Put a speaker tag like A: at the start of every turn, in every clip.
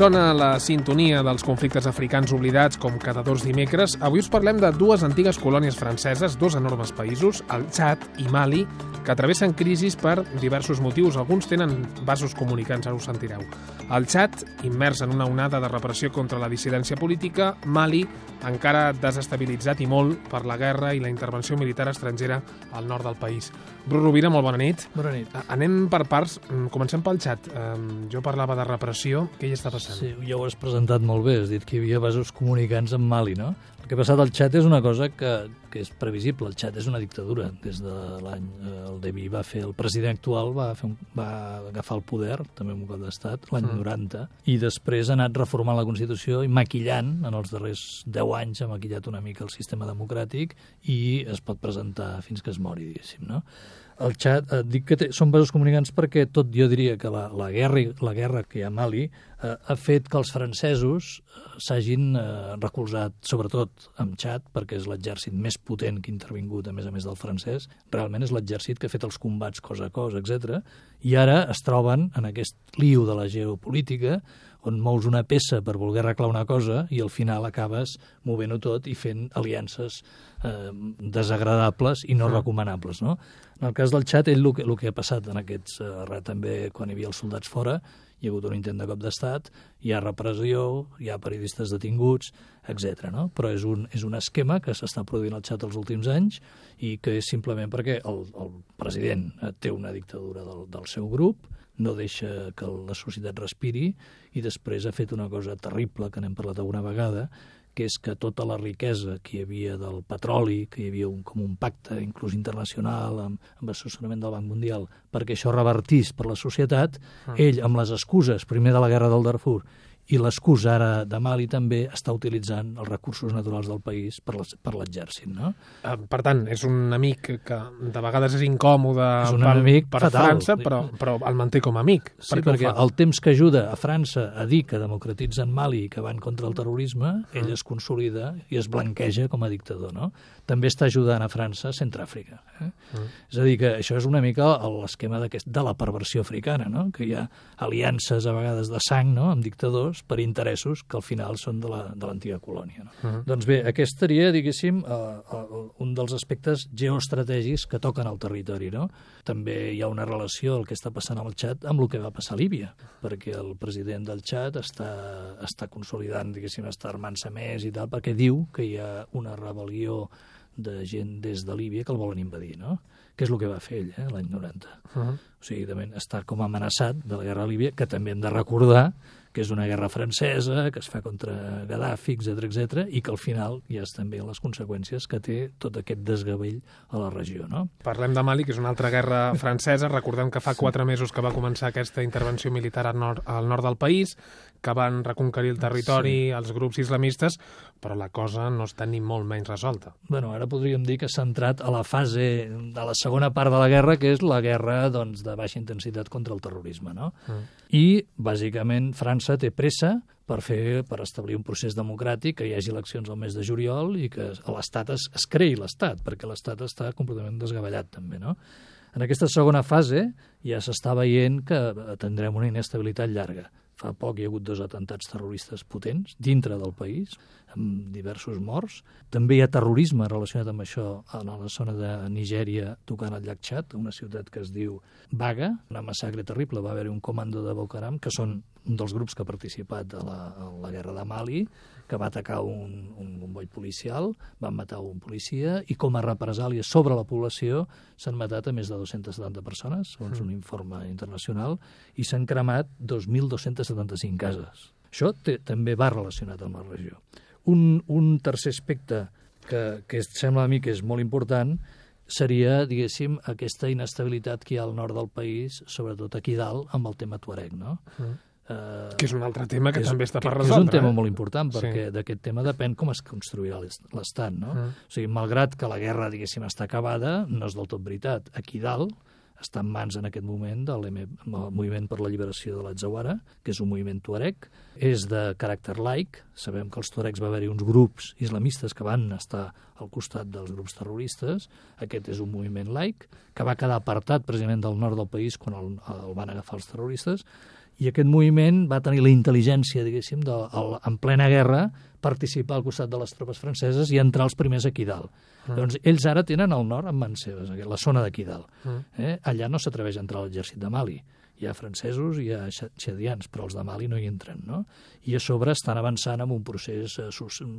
A: Sona la sintonia dels conflictes africans oblidats com cada dos dimecres. Avui us parlem de dues antigues colònies franceses, dos enormes països, el Txad i Mali, que travessen crisis per diversos motius. Alguns tenen vasos comunicants, ara ho sentireu. El Txad, immers en una onada de repressió contra la dissidència política, Mali, encara desestabilitzat i molt per la guerra i la intervenció militar estrangera al nord del país. Bru Rovira, molt bona nit.
B: Bona nit.
A: Anem per parts. Comencem pel Txad. Jo parlava de repressió. Què hi està passant?
B: Sí, ja ho has presentat molt bé. Has dit que hi havia vasos comunicants amb Mali, no? Que ha passat al Txad és una cosa que, que és previsible. El Txad és una dictadura. Des de l'any... El Debi va fer... El president actual va, fer un, va agafar el poder, també un cop d'estat, l'any mm. 90, i després ha anat reformant la Constitució i maquillant, en els darrers 10 anys, ha maquillat una mica el sistema democràtic i es pot presentar fins que es mori, diguéssim, no? el xat, eh, dic que té, són vasos comunicants perquè tot jo diria que la, la, guerra, la guerra que hi ha a Mali eh, ha fet que els francesos eh, s'hagin eh, recolzat sobretot amb Txad, perquè és l'exèrcit més potent que ha intervingut, a més a més del francès, realment és l'exèrcit que ha fet els combats cos a cos, etc. I ara es troben en aquest liu de la geopolítica on mous una peça per voler arreglar una cosa i al final acabes movent-ho tot i fent aliances eh, desagradables i no mm. recomanables. No? En el cas del xat, ell el que, el que ha passat en aquests... Eh, també quan hi havia els soldats fora, hi ha hagut un intent de cop d'estat, hi ha repressió, hi ha periodistes detinguts, etc. No? Però és un, és un esquema que s'està produint al xat els últims anys i que és simplement perquè el, el president té una dictadura del, del seu grup, no deixa que la societat respiri i després ha fet una cosa terrible que n'hem parlat alguna vegada, que és que tota la riquesa que hi havia del petroli, que hi havia un, com un pacte inclús internacional amb, amb assessorament del Banc Mundial perquè això revertís per la societat, ah. ell amb les excuses primer de la guerra del Darfur i l'excusa ara de Mali també està utilitzant els recursos naturals del país per l'exèrcit. No?
A: Uh, per tant, és un amic que de vegades és incòmode
B: és un per, amic
A: per
B: fatal.
A: França, però, però el manté com a amic.
B: Sí, per perquè el temps que ajuda a França a dir que democratitzen Mali i que van contra el terrorisme, uh. ell es consolida i es blanqueja com a dictador. No? També està ajudant a França a Centràfrica. Eh? Uh. És a dir, que això és una mica l'esquema de la perversió africana, no? que hi ha aliances a vegades de sang no? amb dictadors per interessos que al final són de l'antiga la, colònia. No? Uh -huh. Doncs bé, aquest seria, diguéssim, uh, uh, un dels aspectes geoestratègics que toquen al territori. No? També hi ha una relació, el que està passant al Txad, amb el que va passar a Líbia, perquè el president del Txad està, està consolidant, diguéssim, està armant-se més i tal, perquè diu que hi ha una rebel·lió de gent des de Líbia que el volen invadir, no? Que és el que va fer ell, eh, l'any 90. Uh -huh. O sigui, també està com amenaçat de la guerra a Líbia, que també hem de recordar que és una guerra francesa, que es fa contra Gaddafi, etc etc i que al final ja és també les conseqüències que té tot aquest desgavell a la regió. No?
A: Parlem de Mali, que és una altra guerra francesa. Recordem que fa quatre mesos que va començar aquesta intervenció militar al nord, al nord del país, que van reconquerir el territori sí. els grups islamistes, però la cosa no està ni molt menys resolta.
B: Bueno, ara podríem dir que s'ha entrat a la fase de la segona part de la guerra, que és la guerra doncs, de baixa intensitat contra el terrorisme. No? Mm. I, bàsicament, França té pressa per fer per establir un procés democràtic, que hi hagi eleccions al mes de juliol i que l'Estat es, es creï l'Estat, perquè l'Estat està completament desgavellat també, no? En aquesta segona fase ja s'està veient que tindrem una inestabilitat llarga. Fa poc hi ha hagut dos atentats terroristes potents dintre del país, amb diversos morts. També hi ha terrorisme relacionat amb això a la zona de Nigèria, tocant el llac Txad, una ciutat que es diu Baga, una massacre terrible. Va haver-hi un comando de Boko Haram, que són un dels grups que ha participat a la, a la guerra de Mali, que va atacar un, un comboi policial, van matar un policia i com a represàlia sobre la població s'han matat a més de 270 persones, segons mm. un informe internacional, i s'han cremat 2.275 cases. Això té, també va relacionat amb la regió. Un, un tercer aspecte que, que sembla a mi que és molt important seria, diguéssim, aquesta inestabilitat que hi ha al nord del país, sobretot aquí dalt, amb el tema Tuareg, no? Mm
A: Eh, que és un altre tema que, que és, també està per
B: resoldre. és un tema eh? molt important, perquè sí. d'aquest tema depèn com es construirà l'Estat. No? Uh. O sigui, malgrat que la guerra, diguéssim, està acabada, no és del tot veritat. Aquí dalt està en mans en aquest moment del Moviment per la Lliberació de l'Atzawara, que és un moviment tuareg, és de caràcter laic, sabem que els tuaregs va haver-hi uns grups islamistes que van estar al costat dels grups terroristes, aquest és un moviment laic, que va quedar apartat precisament del nord del país quan el, el van agafar els terroristes, I aquest moviment va tenir la intel·ligència, diguéssim, de, el, en plena guerra, participar al costat de les tropes franceses i entrar els primers aquí dalt. Mm. Llavors, ells ara tenen el nord en mans seves, la zona d'aquí dalt. Mm. Eh? Allà no s'atreveix a entrar l'exèrcit de Mali hi ha francesos i hi ha xadians, però els de Mali no hi entren, no? I a sobre estan avançant amb un procés eh,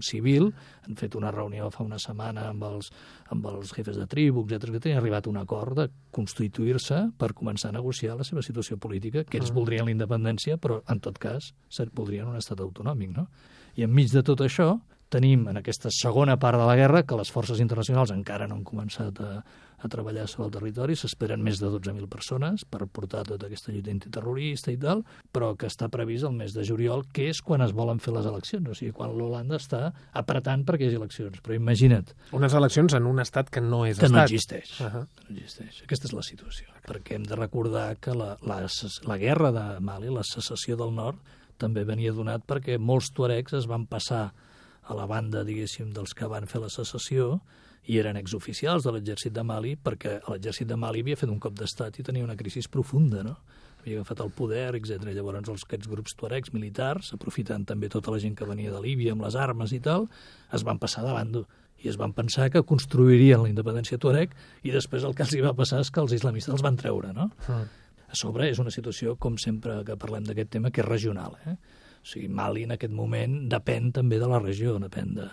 B: civil, han fet una reunió fa una setmana amb els, amb els jefes de tribu, etc que han arribat a un acord de constituir-se per començar a negociar la seva situació política, que ells mm. voldrien la independència, però en tot cas voldrien un estat autonòmic, no? I enmig de tot això tenim en aquesta segona part de la guerra que les forces internacionals encara no han començat a, a treballar sobre el territori, s'esperen més de 12.000 persones per portar tota aquesta lluita antiterrorista i tal, però que està previst el mes de juliol, que és quan es volen fer les eleccions, o sigui, quan l'Holanda està apretant perquè hi hagi eleccions. Però imagina't...
A: Unes eleccions en un estat que no és
B: que
A: estat.
B: no existeix. Uh -huh. no existeix. Aquesta és la situació. Perquè hem de recordar que la, la, la guerra de Mali, la secessió del nord, també venia donat perquè molts tuaregs es van passar a la banda, diguéssim, dels que van fer la secessió i eren exoficials de l'exèrcit de Mali perquè l'exèrcit de Mali havia fet un cop d'estat i tenia una crisi profunda, no? havia agafat el poder, etc. Llavors els, aquests grups tuaregs militars, aprofitant també tota la gent que venia de Líbia amb les armes i tal, es van passar de bando i es van pensar que construirien la independència tuareg i després el que els hi va passar és que els islamistes els van treure, no? Mm. A sobre és una situació, com sempre que parlem d'aquest tema, que és regional, eh? O sigui, Mali en aquest moment depèn també de la regió, depèn de,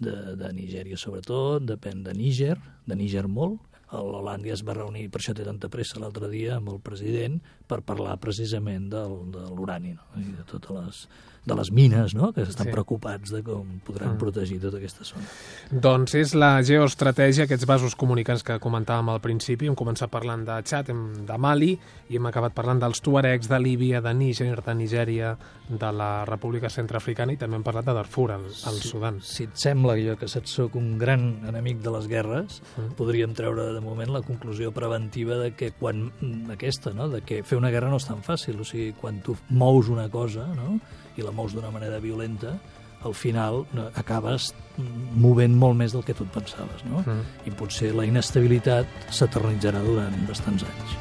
B: de, de Nigèria sobretot, depèn de Níger, de Níger molt. L'Holàndia es va reunir, per això té tanta pressa l'altre dia, amb el president per parlar precisament del, de l'urani no? i de totes les, de les mines, no? que estan sí. preocupats de com podran mm. protegir tota aquesta zona.
A: Doncs és la geoestratègia, aquests vasos comunicants que comentàvem al principi. Hem començat parlant de Txad, de Mali, i hem acabat parlant dels tuaregs, de Líbia, de Níger, de Nigèria, de la República Centroafricana, i també hem parlat de Darfur, al, al
B: si,
A: Sudan.
B: Si et sembla jo que soc un gran enemic de les guerres, mm. podríem treure de moment la conclusió preventiva de que quan aquesta, no? de que fer una guerra no és tan fàcil, o sigui, quan tu mous una cosa no? i la mous d'una manera violenta, al final acabes movent molt més del que tu et pensaves, no? Mm. I potser la inestabilitat s'eternitzarà durant bastants anys.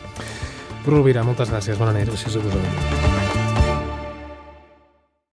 A: Rovira, moltes gràcies, bona nit.
B: Gràcies a vosaltres.